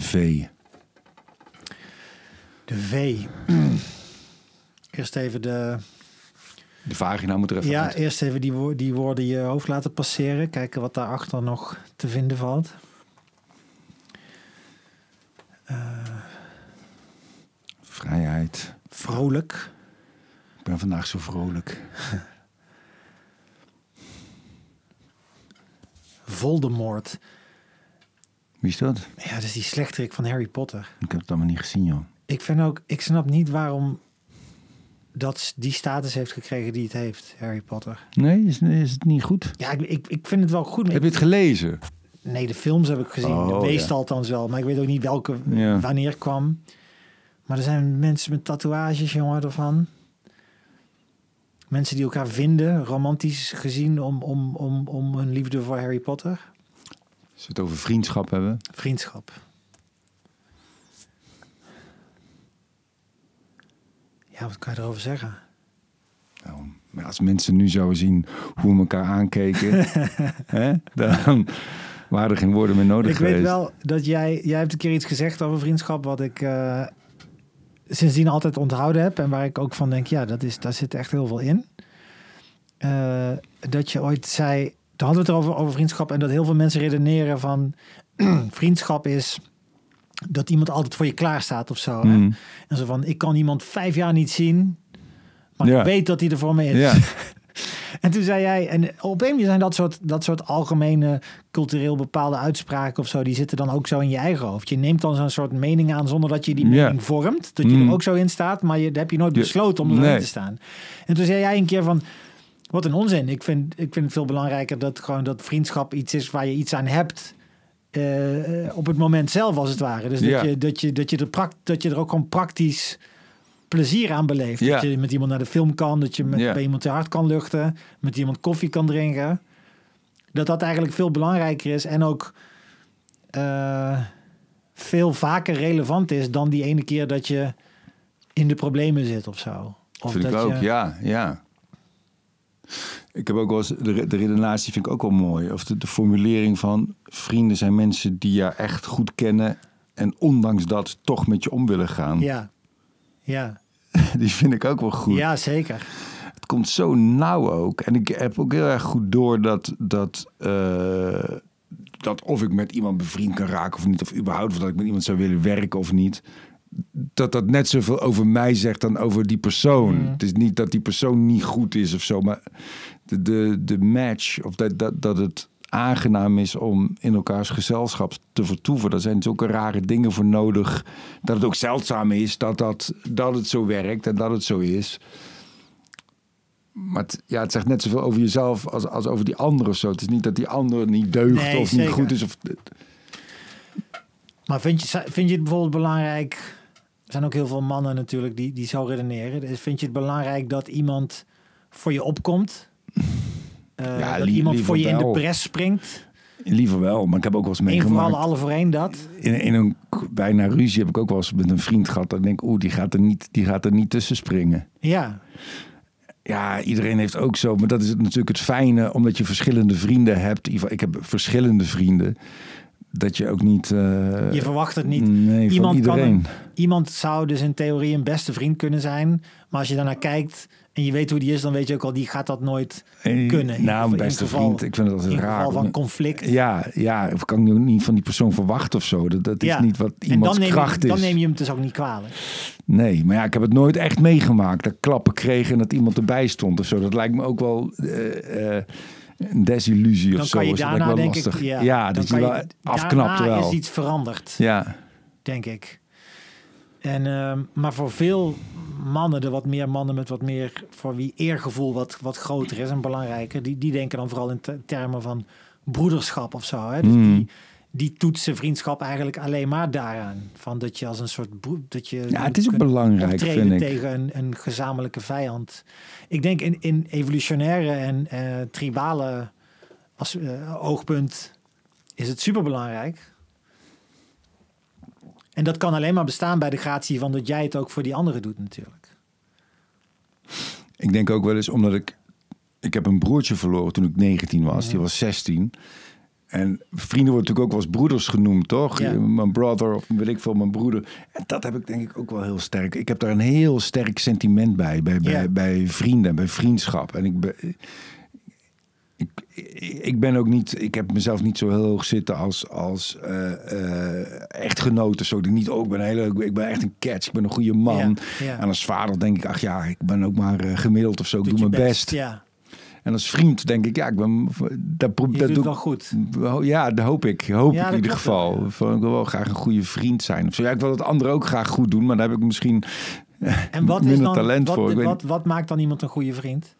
de V. De V. Eerst even de... De vagina moet er even Ja, uit. eerst even die, wo- die woorden je hoofd laten passeren. Kijken wat daarachter nog te vinden valt. Vrijheid. Vrolijk. Ik ben vandaag zo vrolijk. Voldemort. Wie is dat? Ja, dat is die slechterik van Harry Potter. Ik heb het allemaal niet gezien, joh. Ik vind ook, ik snap niet waarom dat die status heeft gekregen die het heeft, Harry Potter. Nee, is, is het niet goed? Ja, ik, ik, ik vind het wel goed. Heb je het gelezen? Nee, de films heb ik gezien. Oh, de meeste ja. althans wel. Maar ik weet ook niet welke Ja. wanneer kwam. Maar er zijn mensen met tatoeages, jongen, ervan. Mensen die elkaar vinden, romantisch gezien, om, om, om, om hun liefde voor Harry Potter. Als we het over vriendschap hebben. Vriendschap. Ja, wat kan je erover zeggen? Nou, maar als mensen nu zouden zien hoe we elkaar aankeken, hè, dan waren er geen woorden meer nodig Ik geweest. weet wel dat jij... Jij hebt een keer iets gezegd over vriendschap... wat ik eh, sindsdien altijd onthouden heb... en waar ik ook van denk... ja, dat is, daar zit echt heel veel in. Eh, dat je ooit zei... Toen hadden we het erover over vriendschap... en dat heel veel mensen redeneren van... vriendschap is dat iemand altijd voor je klaar staat of zo. hè? Mm. En zo van, ik kan iemand vijf jaar niet zien... maar Ja. ik weet dat hij er voor me is. Ja, En toen zei jij, en op een manier zijn dat soort, dat soort algemene cultureel bepaalde uitspraken of zo, die zitten dan ook zo in je eigen hoofd. Je neemt dan zo'n soort mening aan zonder dat je die mening vormt, dat je Mm. er ook zo in staat, maar je, daar heb je nooit besloten om erin nee. te staan. En toen zei jij een keer van, wat een onzin. Ik vind, ik vind het veel belangrijker dat gewoon dat vriendschap iets is waar je iets aan hebt. eh, op het moment zelf, als het ware. Dus dat, Ja. je, dat, je, dat, je er dat je er ook gewoon praktisch plezier aan beleeft. Ja. Dat je met iemand naar de film kan, dat je met, Ja. bij iemand je hart kan luchten, met iemand koffie kan drinken. Dat dat eigenlijk veel belangrijker is en ook eh, veel vaker relevant is dan die ene keer dat je in de problemen zit of zo. Of vind ik dat ook. je- Ja, ja. Ik heb ook wel eens, de, de redenatie vind ik ook wel mooi. Of de, de formulering van vrienden zijn mensen die je echt goed kennen en ondanks dat toch met je om willen gaan. Ja, ja. Die vind ik ook wel goed. ja zeker. Het komt zo nauw ook. En ik heb ook heel erg goed door dat, dat, eh, dat of ik met iemand bevriend kan raken of niet, of überhaupt of dat ik met iemand zou willen werken of niet. Dat dat net zoveel over mij zegt dan over die persoon. Mm. Het is niet dat die persoon niet goed is of zo, maar de, de, de match of dat, dat, dat het aangenaam is om in elkaars gezelschap te vertoeven. Daar zijn zulke rare dingen voor nodig. Dat het ook zeldzaam is dat, dat, dat het zo werkt en dat het zo is. Maar het, ja, het zegt net zoveel over jezelf als, als over die ander of zo. Het is niet dat die ander niet deugt Nee, of zeker. niet goed is. Of, Maar vind je, vind je het bijvoorbeeld belangrijk... Er zijn ook heel veel mannen natuurlijk die, die zo redeneren. Dus Vind je het belangrijk dat iemand voor je opkomt? Eh, Ja, dat iemand voor je in de bres springt? liever wel, maar ik heb ook wel eens Eén voor meegemaakt. alle, alle voor één dat? In, in een bijna ruzie heb ik ook wel eens met een vriend gehad. Denk ik, oeh, die gaat er niet, die gaat er niet tussen springen. Ja, Ja, iedereen heeft ook zo. Maar dat is het natuurlijk het fijne, omdat je verschillende vrienden hebt. Ik heb verschillende vrienden. Dat je ook niet... eh, je verwacht het niet. Nee, Iemand, kan een- iemand zou dus in theorie een beste vriend kunnen zijn. Maar als je daarnaar kijkt en je weet hoe die is, dan weet je ook al, die gaat dat nooit Eh, kunnen. In Nou, een in beste geval- vriend. Ik vind het in altijd raar. geval van conflict. Ja, ja, of kan ook niet van die persoon verwachten of zo. Dat, dat is Ja. niet wat en iemands dan kracht je, dan is. neem je hem dus ook niet kwalijk. Nee, maar ja, ik heb het nooit echt meegemaakt. Dat ik klappen kreeg en dat iemand erbij stond of zo. Dat lijkt me ook wel eh, een desillusie Dan of zo. kan je is dat daarna wel denk lastig. ik... Ja, ja dat je wel je- afknapt daarna wel. is iets veranderd, Ja, denk ik. En, ehm, maar voor veel mannen, de wat meer mannen met wat meer... voor wie eergevoel wat, wat groter is en belangrijker... die, die denken dan vooral in te- termen van broederschap of zo. Hè? Dus Mm. die, die toetsen vriendschap eigenlijk alleen maar daaraan. Van dat je als een soort... broer- Dat je ja het is ook belangrijk, vind ik. tegen een, een gezamenlijke vijand. Ik denk in, in evolutionaire en eh, tribale als, eh, oogpunt is het superbelangrijk. En dat kan alleen maar bestaan bij de gratie van dat jij het ook voor die anderen doet natuurlijk. Ik denk ook wel eens omdat ik... Ik heb een broertje verloren toen ik 19 was. Die was 16. En vrienden wordt natuurlijk ook wel eens broeders genoemd, toch? Ja. Mijn brother of wil ik veel, mijn broeder. En dat heb ik denk ik ook wel heel sterk. Ik heb daar een heel sterk sentiment bij, bij, bij, Ja. bij vrienden, bij vriendschap. En ik ben, ik, ik ben ook niet, ik heb mezelf niet zo heel hoog zitten als, als eh, eh, echtgenoot of zo. Ik niet, oh, ik ben, hele, ik ben echt een catch, ik ben een goede man. Ja. En als vader denk ik, ach ja, ik ben ook maar eh, gemiddeld of zo. Ik doe mijn best. Ja, En als vriend denk ik, ja, ik ben, dat, dat doe wel ik goed. ja, dat hoop ik. Hoop Ja, ik dat in ieder wel, geval. Ik wil wel graag een goede vriend zijn. Of zo. Ja, ik wil het anderen ook graag goed doen, maar daar heb ik misschien En wat is minder dan, talent wat, voor. Weet wat, wat maakt dan iemand een goede vriend?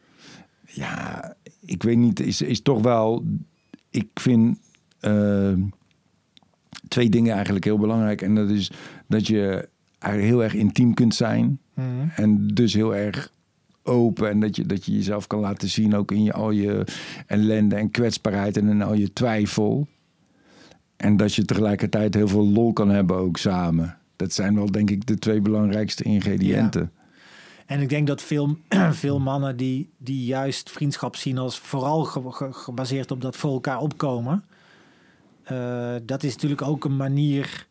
Ja, ik weet niet. Is, is toch wel. Ik vind eh, twee dingen eigenlijk heel belangrijk. En dat is dat je eigenlijk heel erg intiem kunt zijn. Mhm. En dus heel erg open. En dat je, dat je jezelf kan laten zien. Ook in je, al je ellende en kwetsbaarheid. En in al je twijfel. En dat je tegelijkertijd heel veel lol kan hebben ook samen. Dat zijn wel denk ik de twee belangrijkste ingrediënten. En ik denk dat veel, veel mannen die, die juist vriendschap zien als vooral ge- ge- gebaseerd op dat voor elkaar opkomen. eh, dat is natuurlijk ook een manier.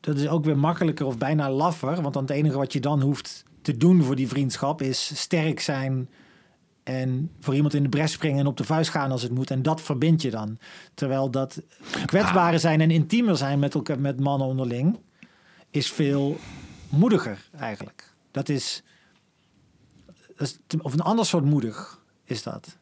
Dat is ook weer makkelijker of bijna laffer. Want dan het enige wat je dan hoeft te doen voor die vriendschap is sterk zijn. En voor iemand in de bres springen en op de vuist gaan als het moet. En dat verbind je dan. Terwijl dat kwetsbare zijn en intiemer zijn met, elkaar, met mannen onderling. is veel moediger eigenlijk. Dat is, dat is of een ander soort moedig is dat.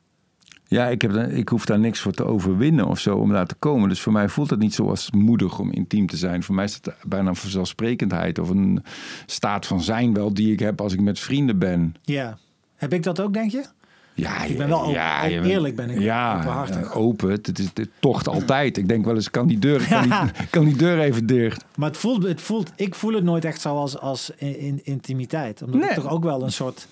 Ja, ik, heb, ik hoef daar niks voor te overwinnen of zo om daar te komen. Dus voor mij voelt het niet zo als moedig om intiem te zijn. Voor mij is het bijna een vanzelfsprekendheid of een staat van zijn wel die ik heb als ik met vrienden ben. Ja. Heb ik dat ook, denk je? Ja, Ik ben wel open- ja, eerlijk ben ik, Ja, openhartig. open. Het, is, het tocht altijd. Ik denk wel eens, kan die deur, kan die, kan die deur even dicht? Maar het voelt, het voelt, ik voel het nooit echt zo als, als in, in- intimiteit. Omdat Nee. ik toch ook wel een soort...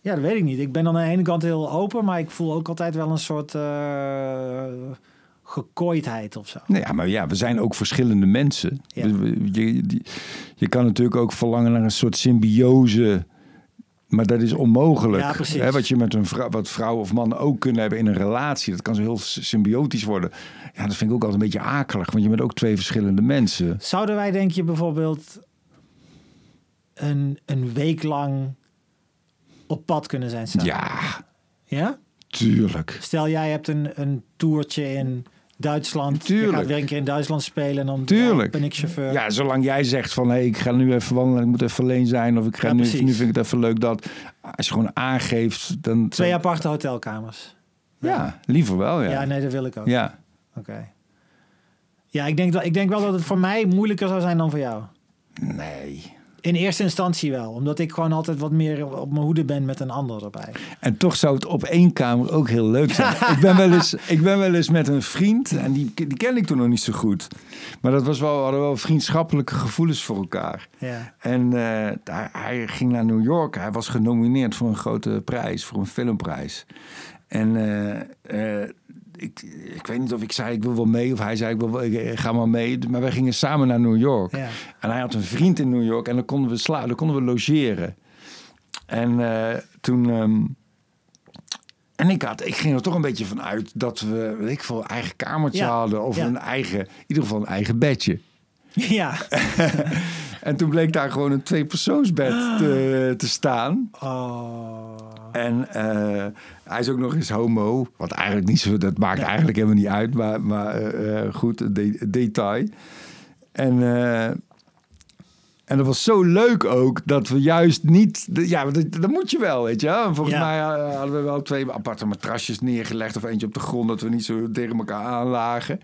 Ja, dat weet ik niet. Ik ben dan aan de ene kant heel open, maar ik voel ook altijd wel een soort eh gekooidheid of zo. Nee, ja, maar ja, we zijn ook verschillende mensen. Ja. We- Je, die- je kan natuurlijk ook verlangen naar een soort symbiose. Maar dat is onmogelijk. Ja, precies. Wat je met een vrouw, wat vrouw of man ook kunnen hebben in een relatie. Dat kan zo heel symbiotisch worden. Ja, dat vind ik ook altijd een beetje akelig. Want je bent ook twee verschillende mensen. Zouden wij, denk je, bijvoorbeeld een, een week lang op pad kunnen zijn samen? Ja, Ja? tuurlijk. Stel, jij hebt een, een toertje in Duitsland. Je Tuurlijk. gaat weer een keer in Duitsland spelen en dan Tuurlijk. ben ik chauffeur. Ja, zolang jij zegt van hé, ik ga nu even wandelen, ik moet even alleen zijn. Of ik ga Ja, nu, nu vind ik het even leuk dat. Als je gewoon aangeeft, dan. Twee aparte hotelkamers. Ja, liever wel. Ja. Ja, nee, dat wil ik ook. ja. Oké. Ja, ik denk, dat, ik denk wel dat het voor mij moeilijker zou zijn dan voor jou. Nee. In eerste instantie wel. Omdat ik gewoon altijd wat meer op mijn hoede ben met een ander erbij. En toch zou het op één kamer ook heel leuk zijn. ik, ben wel eens, ik ben wel eens met een vriend, en die, die ken ik toen nog niet zo goed. Maar dat was wel, we hadden wel vriendschappelijke gevoelens voor elkaar. Ja. En hij, hij ging naar New York. Hij was genomineerd voor een grote prijs, voor een filmprijs. En eh, eh, ik, ik weet niet of ik zei ik wil wel mee of hij zei ik wil wel, ik ga maar mee. Maar wij gingen samen naar New York. Ja. En hij had een vriend in New York en dan konden we slapen, dan konden we logeren. En eh, toen. ehm, en ik, had, ik ging er toch een beetje van uit dat we, weet ik veel, een eigen kamertje Ja, hadden. Of ja. een eigen, in ieder geval een eigen bedje. Ja. En toen bleek daar gewoon een tweepersoonsbed te, te staan. Oh. En eh, hij is ook nog eens homo. Wat eigenlijk niet zo, dat maakt eigenlijk helemaal niet uit. Maar, maar eh, eh, goed, de- detail. En, en dat was zo leuk ook dat we juist niet. Ja, dat, dat moet je wel, weet je. wel. Volgens Ja. mij hadden we wel twee aparte matrasjes neergelegd. Of eentje op de grond, dat we niet zo tegen elkaar aanlagen.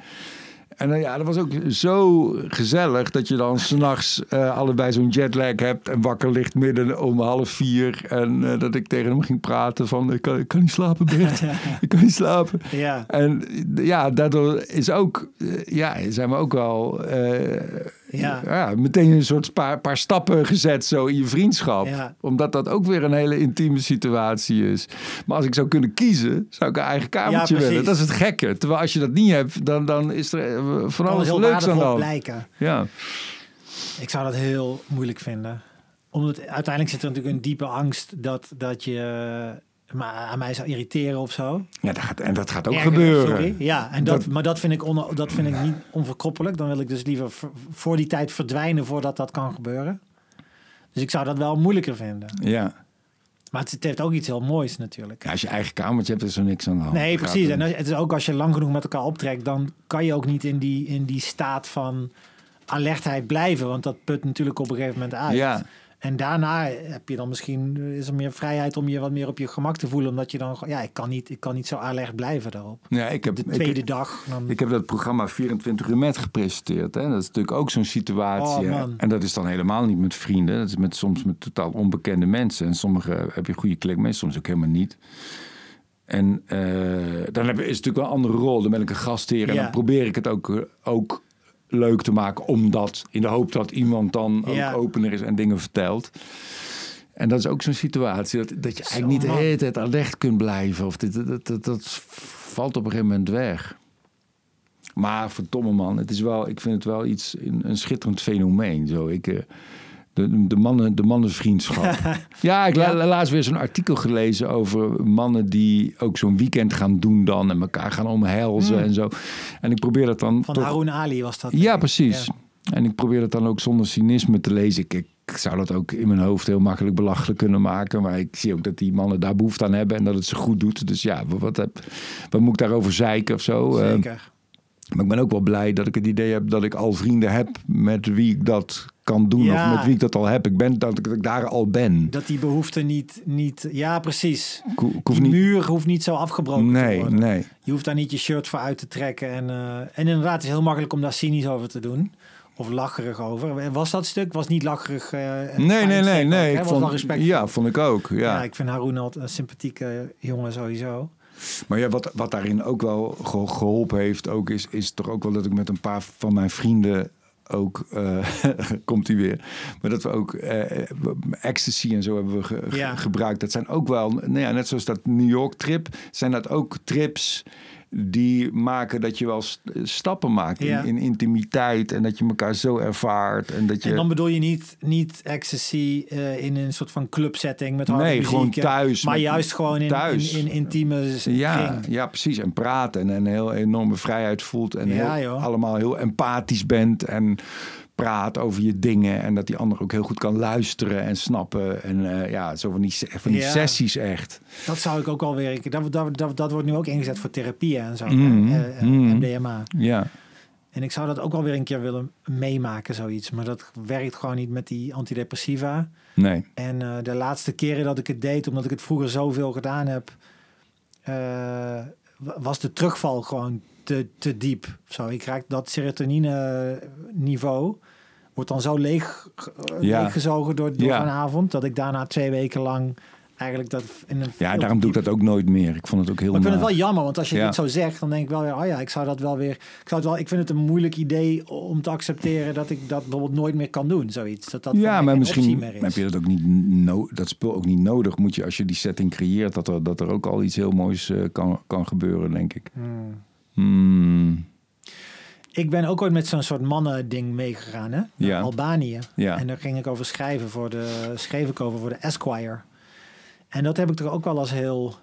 En eh, ja, dat was ook zo gezellig dat je dan s'nachts eh allebei zo'n jetlag hebt en wakker ligt midden om half vier. En eh, dat ik tegen hem ging praten van, ik kan, ik kan niet slapen Bert, ik kan niet slapen. Ja. En ja, daardoor is ook, ja, zijn we ook wel Ja. ja. meteen een soort paar, paar stappen gezet zo in je vriendschap. Ja. Omdat dat ook weer een hele intieme situatie is. Maar als ik zou kunnen kiezen, zou ik een eigen kamertje willen. Dat is het gekke. Terwijl als je dat niet hebt, dan, dan is er eh, van alles heel leuks aan de blijken. Ja. Ik zou dat heel moeilijk vinden. Omdat uiteindelijk zit er natuurlijk een diepe angst dat, dat je maar aan mij zou irriteren of zo. Ja, dat gaat, en dat gaat ook Erger, gebeuren. sorry. Ja, en dat, Dat- maar dat vind, ik on, dat vind ik niet onverkroppelijk. Dan wil ik dus liever voor die tijd verdwijnen voordat dat kan gebeuren. Dus ik zou dat wel moeilijker vinden. Ja. Maar het, het heeft ook iets heel moois natuurlijk. Ja, als je eigen kamertje hebt, is er niks aan de hand. Nee, precies. En het is ook als je lang genoeg met elkaar optrekt, dan kan je ook niet in die, in die staat van alertheid blijven. Want dat put natuurlijk op een gegeven moment uit. Ja. En daarna heb je dan misschien is er meer vrijheid om je wat meer op je gemak te voelen. Omdat je dan, ja, ik kan niet, ik kan niet zo alert blijven daarop. Ja, ik heb, De ik- tweede dag. Dan, Ik heb dat programma 24 uur met gepresenteerd. Hè? Dat is natuurlijk ook zo'n situatie. Oh. En dat is dan helemaal niet met vrienden. Dat is met, soms met totaal onbekende mensen. En sommige heb je goede klik mee, soms ook helemaal niet. En eh, dan heb, is het natuurlijk wel een andere rol. Dan ben ik een gastheer en Ja. dan probeer ik het ook, eh, ook leuk te maken. Omdat, in de hoop dat iemand dan ook Ja. opener is en dingen vertelt. En dat is ook zo'n situatie dat, dat je Zo, eigenlijk niet de man. hele tijd alert kunt blijven. Of dit, dat, dat, dat valt op een gegeven moment weg. Maar verdomme man, het is wel, ik vind het wel iets, een, een schitterend fenomeen. Zo. Ik, eh, de, de, mannen, de mannenvriendschap. ja, ik heb Ja. laatst weer zo'n artikel gelezen over mannen die ook zo'n weekend gaan doen dan. En elkaar gaan omhelzen en zo. En ik probeer dat dan van toch... Haroon Ali was dat. Ja, precies. Ja. En ik probeer dat dan ook zonder cynisme te lezen. Ik, ik zou dat ook in mijn hoofd heel makkelijk belachelijk kunnen maken. Maar ik zie ook dat die mannen daar behoefte aan hebben en dat het ze goed doet. Dus ja, wat, heb, wat moet ik daarover zeiken of zo? Eh, Zeker. maar ik ben ook wel blij dat ik het idee heb dat ik al vrienden heb met wie ik dat kan doen. Ja. Of met wie ik dat al heb. Ik ben dat ik, daar al ben. Dat die behoefte niet, niet ja precies. Die niet... muur hoeft niet zo afgebroken te Nee, worden. nee. Je hoeft daar niet je shirt voor uit te trekken. En, eh, en inderdaad, het is heel makkelijk om daar cynisch over te doen. Of lacherig over. Was dat stuk? Was niet lacherig? en Nee, nee, nee, nee. ook? Ik vond, respect. ja, vond ik ook. Ja. Ja. ik vind Haroon altijd een sympathieke jongen sowieso. Maar ja, wat, wat daarin ook wel ge- geholpen heeft, ook is, is toch ook wel dat ik met een paar van mijn vrienden ook, eh, komt hij weer, maar dat we ook eh, ecstasy en zo hebben we ge- ge- Ja. gebruikt. Dat zijn ook wel, nou ja, net zoals dat New York trip, zijn dat ook trips die maken dat je wel st- stappen maakt Ja. in, in intimiteit en dat je elkaar zo ervaart en dat je... En dan bedoel je niet, niet ecstasy eh, in een soort van clubsetting met harde Nee, muziek. gewoon thuis Maar juist gewoon in, thuis. in, in intieme Ja, kring. ja, precies. En praten en een heel enorme vrijheid voelt. En Ja, heel, joh. allemaal heel empathisch bent. En praat over je dingen. En dat die ander ook heel goed kan luisteren en snappen. En eh, ja, zo van die, van die Ja. sessies echt. Dat zou ik ook wel weer... Dat, dat, dat, dat wordt nu ook ingezet voor therapieën en zo. Mhm, eh, eh, mhm. MDMA. Ja, En ik zou dat ook wel weer een keer willen meemaken, zoiets. Maar dat werkt gewoon niet met die antidepressiva. nee. En de laatste keren dat ik het deed, omdat ik het vroeger zoveel gedaan heb, wa- was de terugval gewoon te, te diep. Zo, ik raak dat serotonine niveau wordt dan zo leeg, eh, Ja. leeggezogen door, door Ja. een avond, dat ik daarna twee weken lang eigenlijk dat in een Ja, daarom doe ik dat ook nooit meer. Ik vond het ook heel maar ik vind het wel jammer, want als je Ja. dit zo zegt, dan denk ik wel weer, oh ja, ik zou dat wel weer, ik zou het wel, ik vind het een moeilijk idee om te accepteren dat ik dat bijvoorbeeld nooit meer kan doen, zoiets. Dat dat Ja, maar misschien heb je dat ook niet no dat spul ook niet nodig. Moet je als je die setting creëert dat er, dat er ook al iets heel moois eh, kan, kan gebeuren, denk ik. Hmm. Hmm, Ik ben ook ooit met zo'n soort mannen-ding meegegaan, hè? Ja. Albanië. Ja. En daar ging ik over schrijven voor de, schreef ik over voor de Esquire. En dat heb ik toch ook wel als heel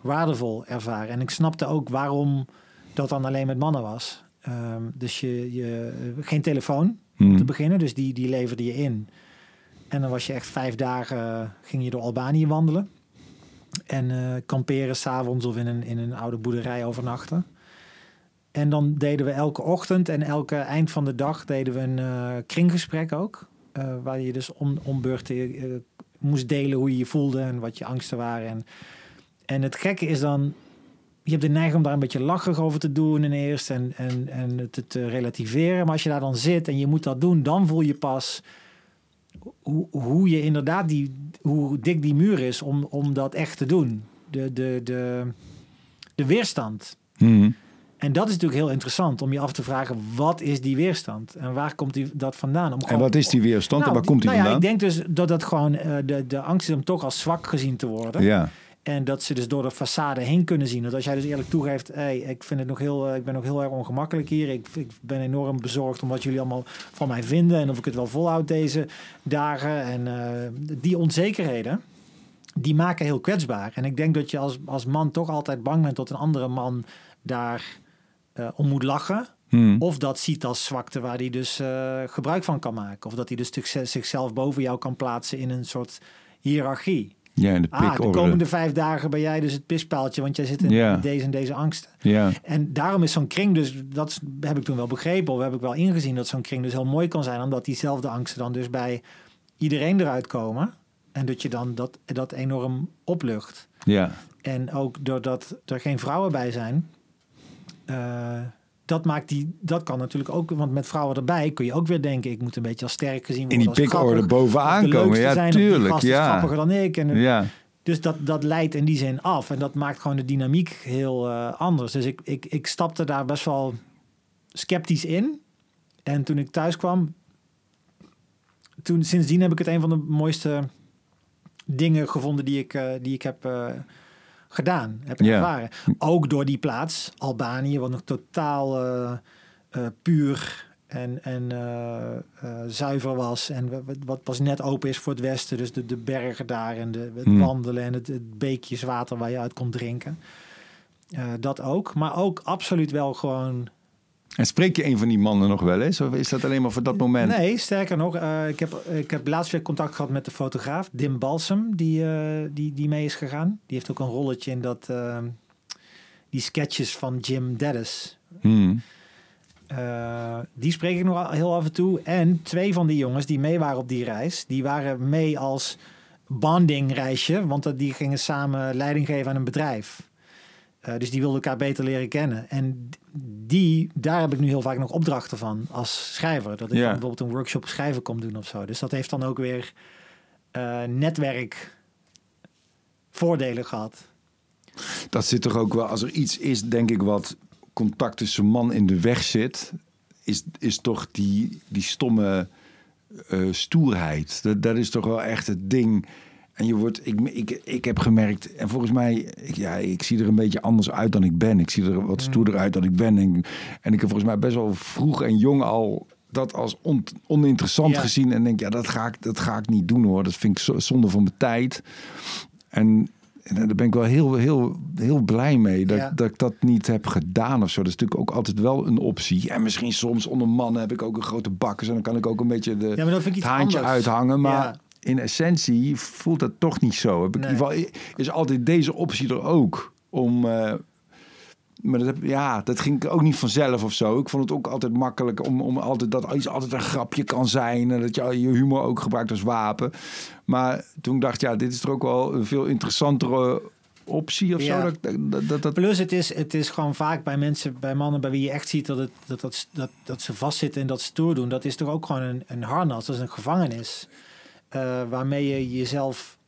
waardevol ervaren. En ik snapte ook waarom dat dan alleen met mannen was. Ehm, dus je, je, geen telefoon hmm. te beginnen, dus die, die leverde je in. En dan was je echt vijf dagen, ging je door Albanië wandelen. En eh kamperen s'avonds of in een, in een oude boerderij overnachten. En dan deden we elke ochtend en elke eind van de dag deden we een eh, kringgesprek ook. Eh, waar je dus om, om beurten eh, moest delen hoe je je voelde en wat je angsten waren. En, en het gekke is dan, je hebt de neiging om daar een beetje lacherig over te doen in eerst en, en, en het te relativeren. Maar als je daar dan zit en je moet dat doen, dan voel je pas hoe, hoe je inderdaad die, hoe dik die muur is om, om dat echt te doen. De, de, de, de weerstand. Hmm. En dat is natuurlijk heel interessant om je af te vragen: wat is die weerstand en waar komt die, dat vandaan? Om En wat is die weerstand en Nou, waar komt die nou ja, vandaan? ik denk dus dat het gewoon eh, de, de angst is om toch als zwak gezien te worden. Ja, En dat ze dus door de façade heen kunnen zien. Dat als jij dus eerlijk toegeeft, hey, ik vind het nog heel, eh, ik ben nog heel erg ongemakkelijk hier. Ik, ik ben enorm bezorgd om wat jullie allemaal van mij vinden en of ik het wel volhoud deze dagen. En eh, die onzekerheden, die maken heel kwetsbaar. En ik denk dat je als, als man toch altijd bang bent dat een andere man daar eh, om moet lachen. Hmm. Of dat ziet als zwakte waar hij dus eh, gebruik van kan maken. Of dat hij dus zich- zichzelf boven jou kan plaatsen in een soort hiërarchie. Ja, in de Ah, de komende vijf dagen ben jij dus het pispaaltje, want jij zit in Ja. deze en deze angsten. Ja, En daarom is zo'n kring dus, dat heb ik toen wel begrepen, of heb ik wel ingezien, dat zo'n kring dus heel mooi kan zijn, omdat diezelfde angsten dan dus bij iedereen eruit komen. En dat je dan dat, dat enorm oplucht. ja. En ook doordat er geen vrouwen bij zijn, eh, dat maakt die, dat kan natuurlijk ook, want met vrouwen erbij kun je ook weer denken, ik moet een beetje als sterk gezien In worden. die als pikorde grappig, bovenaan komen. Ja, zijn, die tuurlijk. Ja. grappiger dan ik. En, ja. dus dat, dat leidt in die zin af. En dat maakt gewoon de dynamiek heel eh, anders. Dus ik, ik, ik stapte daar best wel sceptisch in. En toen ik thuis kwam... Toen, sindsdien heb ik het een van de mooiste dingen gevonden die ik, eh, die ik heb gedaan. Heb Ja. ervaren. Ook door die plaats, Albanië, wat nog totaal eh, eh, puur en, en eh, zuiver was. En wa- wat, pas net open is voor het westen. Dus de, de bergen daar en de, het Hmm. wandelen en het, het beekjeswater waar je uit kon drinken. Dat ook. Maar ook absoluut wel gewoon... En spreek je een van die mannen nog wel eens? Of is dat alleen maar voor dat moment? Nee, sterker nog. eh, ik, heb, ik heb laatst weer contact gehad met de fotograaf. Dim Balsam, die, eh, die, die mee is gegaan. Die heeft ook een rolletje in dat... eh, die sketches van Jim Dennis. Hmm. Die spreek ik nog heel af en toe. En twee van die jongens die mee waren op die reis, die waren mee als bonding reisje, want die gingen samen leiding geven aan een bedrijf. Eh, dus die wilden elkaar beter leren kennen. En die, daar heb ik nu heel vaak nog opdrachten van als schrijver. Dat ik bijvoorbeeld een workshop schrijven kom doen of zo. Dus dat heeft dan ook weer eh, netwerk voordelen gehad. Dat zit toch ook wel, als er iets is, denk ik, wat contact tussen man in de weg zit, is, is toch die, die stomme eh, stoerheid. Dat, dat is toch wel echt het ding. En je wordt, ik, ik, ik heb gemerkt, en volgens mij, ik, ja, ik zie er een beetje anders uit dan ik ben. Ik zie er wat stoerder uit dan ik ben. En, en ik heb volgens mij best wel vroeg en jong al dat als on- oninteressant Ja. gezien. En denk, ja, dat ga, ik, dat ga ik niet doen hoor. Dat vind ik zo- zonde van mijn tijd. En, en daar ben ik wel heel, heel, heel blij mee dat, Ja. dat ik dat niet heb gedaan of zo. Dat is natuurlijk ook altijd wel een optie. En misschien soms onder mannen heb ik ook een grote bakkers en dan kan ik ook een beetje de, Ja, maar dat vind ik het haantje anders. uithangen. Maar Ja. In essentie voelt dat toch niet zo. Heb ik Nee. in ieder geval, is altijd deze optie er ook om. eh, maar dat, heb, ja, dat ging ook niet vanzelf of zo. Ik vond het ook altijd makkelijk om, om altijd dat iets altijd een grapje kan zijn. En dat je je humor ook gebruikt als wapen. Maar toen dacht ja, dit is er ook wel een veel interessantere optie of Ja. zo. Dat, dat, dat, Plus, het is, het is gewoon vaak bij mensen, bij mannen bij wie je echt ziet dat, het, dat, dat, dat, dat ze vastzitten en dat stoer doen. Dat is toch ook gewoon een, een harnas, dat is een gevangenis. Eh, waarmee je jezelf.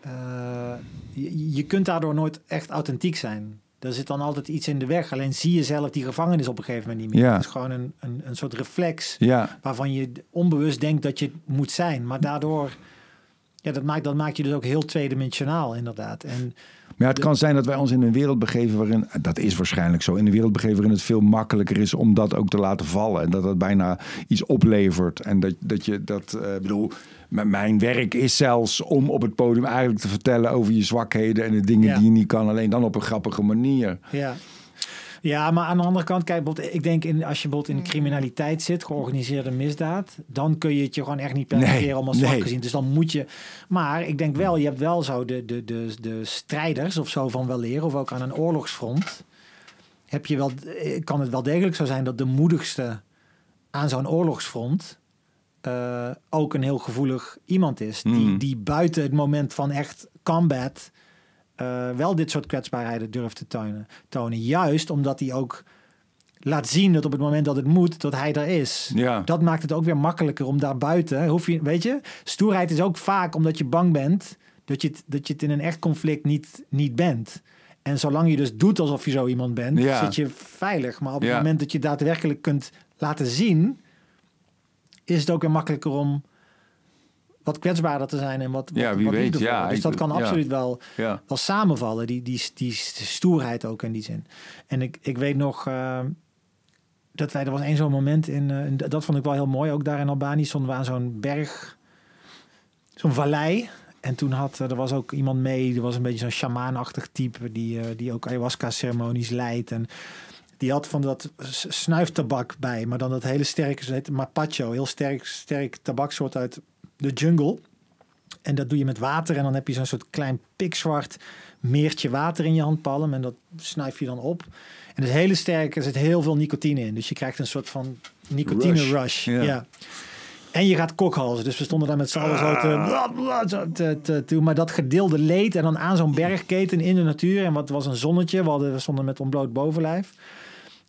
eh, je, je kunt daardoor nooit echt authentiek zijn. Er zit dan altijd iets in de weg. Alleen zie je zelf die gevangenis op een gegeven moment niet meer. Ja. Het is gewoon een, een, een soort reflex ja, waarvan je onbewust denkt dat je het moet zijn. Maar daardoor, ja, dat maakt, dat maakt je dus ook heel tweedimensionaal inderdaad. En Maar het kan zijn dat wij ons in een wereld begeven waarin, dat is waarschijnlijk zo, in een wereld begeven waarin het veel makkelijker is om dat ook te laten vallen. En dat het bijna iets oplevert. En dat, dat je dat, ik bedoel, mijn werk is zelfs om op het podium eigenlijk te vertellen over je zwakheden en de dingen Ja. die je niet kan, alleen dan op een grappige manier. Ja. Ja, maar aan de andere kant, kijk, bijvoorbeeld, ik denk in, als je bijvoorbeeld in de criminaliteit zit, georganiseerde misdaad, dan kun je het je gewoon echt niet permitteren Nee, om als zwak nee. gezien. Dus dan moet je. Maar ik denk wel, je hebt wel zo de, de, de, de strijders of zo van wel leren, of ook aan een oorlogsfront. Heb je wel, eh, kan het wel degelijk zo zijn dat de moedigste aan zo'n oorlogsfront eh, ook een heel gevoelig iemand is. Die, Mm. die buiten het moment van echt combat eh, wel dit soort kwetsbaarheden durft te tonen, tonen. Juist omdat hij ook laat zien dat op het moment dat het moet, dat hij er is. Ja. Dat maakt het ook weer makkelijker om daarbuiten, hoef je, weet je, stoerheid is ook vaak omdat je bang bent dat je het, dat je het in een echt conflict niet, niet bent. En zolang je dus doet alsof je zo iemand bent, Ja. zit je veilig. Maar op het Ja. moment dat je daadwerkelijk kunt laten zien, is het ook weer makkelijker om wat kwetsbaarder te zijn en wat, Ja, wat, wie wat weet, ja, Dus ik- dat kan ja. absoluut wel Ja. wel samenvallen, die, die, die stoerheid ook in die zin. En ik, ik weet nog eh, dat wij, er was één zo'n moment in, eh, en dat vond ik wel heel mooi, ook daar in Albanië stonden we aan zo'n berg, zo'n vallei. En toen had er was ook iemand mee, er was een beetje zo'n shamaanachtig type die, eh, die ook ayahuasca-ceremonies leidt. En die had van dat snuiftabak bij, maar dan dat hele sterke, ze heet mapacho, heel sterk, sterk tabaksoort uit de jungle. En dat doe je met water en dan heb je zo'n soort klein pikzwart meertje water in je handpalm en dat snuif je dan op. En het hele sterke, er zit heel veel nicotine in, dus je krijgt een soort van nicotine rush. Rush, ja. ja. En je gaat kokhalzen. Dus we stonden daar met z'n allen zo te, te, te, te- Maar dat gedeelde leed en dan aan zo'n bergketen in de natuur. En wat was een zonnetje. We, hadden, we stonden met ontbloot bovenlijf.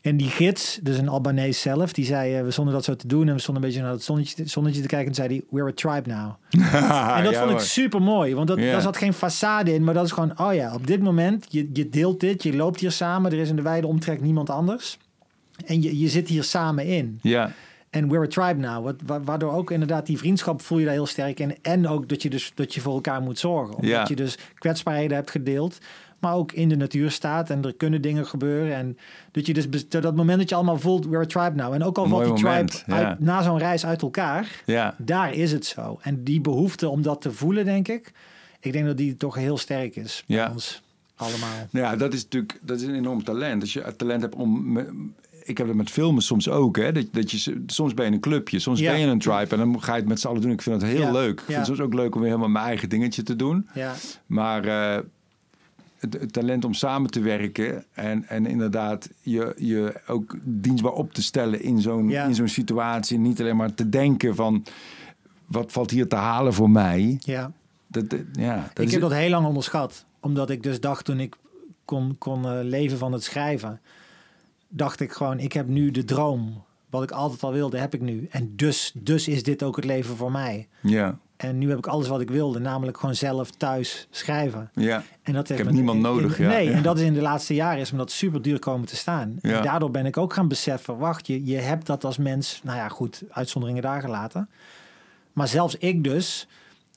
En die gids, dus een Albanees zelf, die zei... eh, we stonden dat zo te doen en we stonden een beetje naar het zonnetje, zonnetje te kijken. En zei hij, we're a tribe now. En dat Ja, vond ik super mooi, want dat, Ja. daar zat geen façade in, maar dat is gewoon, oh ja, op dit moment, je, je deelt dit, je loopt hier samen, er is in de wijde omtrek niemand anders. En je, je zit hier samen in. Ja, En we're a tribe now, wat, wa- waardoor ook inderdaad die vriendschap voel je daar heel sterk in. En ook dat je dus dat je voor elkaar moet zorgen. Omdat je dus kwetsbaarheden hebt gedeeld, maar ook in de natuur staat en er kunnen dingen gebeuren. En dat je dus dat moment dat je allemaal voelt, we're a tribe now. En ook al valt Mooi die moment, tribe ja. uit, na zo'n reis uit elkaar, ja. daar is het zo. En die behoefte om dat te voelen, denk ik. Ik denk dat die toch heel sterk is bij Ja. ons allemaal. Ja, dat is natuurlijk dat is een enorm talent. Als je het talent hebt om. me- Ik heb dat met filmen soms ook. Hè? Dat, dat je, soms ben je een clubje, soms Ja. ben je een tribe. En dan ga je het met z'n allen doen. Ik vind dat heel Ja. leuk. Ik Ja. vind het soms ook leuk om weer helemaal mijn eigen dingetje te doen. Ja, Maar eh, het, talent om samen te werken en, en inderdaad je, je ook dienstbaar op te stellen in zo'n Ja. in zo'n situatie. Niet alleen maar te denken van wat valt hier te halen voor mij. ja. Dat, dat- ja, dat ik is heb dat heel lang onderschat. Omdat ik dus dacht toen ik kon, kon eh, leven van het schrijven. Dacht ik gewoon, ik heb nu de droom. Wat ik altijd al wilde, heb ik nu. En dus, dus is dit ook het leven voor mij. Ja, En nu heb ik alles wat ik wilde. Namelijk gewoon zelf thuis schrijven. ja. En dat heeft heb me- niemand in- nodig, in- ja. Nee, Ja. en dat is in de laatste jaren is me dat super duur komen te staan. Ja. En daardoor ben ik ook gaan beseffen, wacht, je, je hebt dat als mens, nou ja, goed, uitzonderingen daar gelaten. Maar zelfs ik dus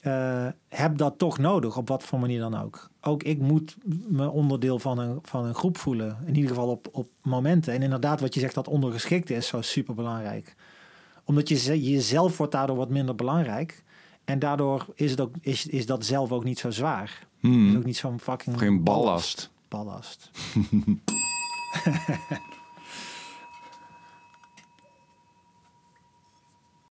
eh, heb dat toch nodig, op wat voor manier dan ook. Ook ik moet me onderdeel van een, van een groep voelen. In ieder geval op, op momenten. En inderdaad, wat je zegt, dat ondergeschikt is zo super belangrijk. Omdat je ze- jezelf wordt daardoor wat minder belangrijk. En daardoor is, het ook, is, is dat zelf ook niet zo zwaar. Hmm. Is ook niet zo'n fucking Geen ballast. ballast.